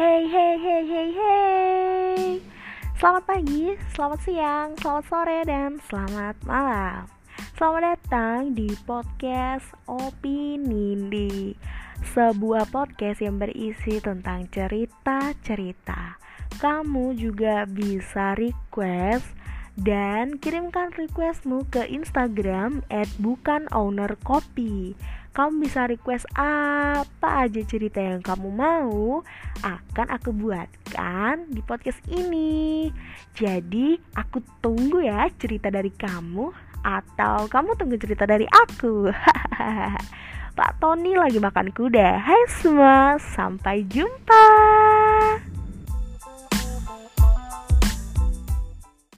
Hey hey hey hey hey. Selamat pagi, selamat siang, selamat sore, dan selamat malam. Selamat datang di podcast Opinindi Sebuah podcast yang berisi tentang cerita-cerita. Kamu juga bisa request dan kirimkan requestmu ke Instagram at bukan owner kopi kamu bisa request apa aja cerita yang kamu mau akan aku buatkan di podcast ini. Jadi, aku tunggu ya cerita dari kamu atau kamu tunggu cerita dari aku. Pak Tony lagi makan kuda. Hai semua, sampai jumpa.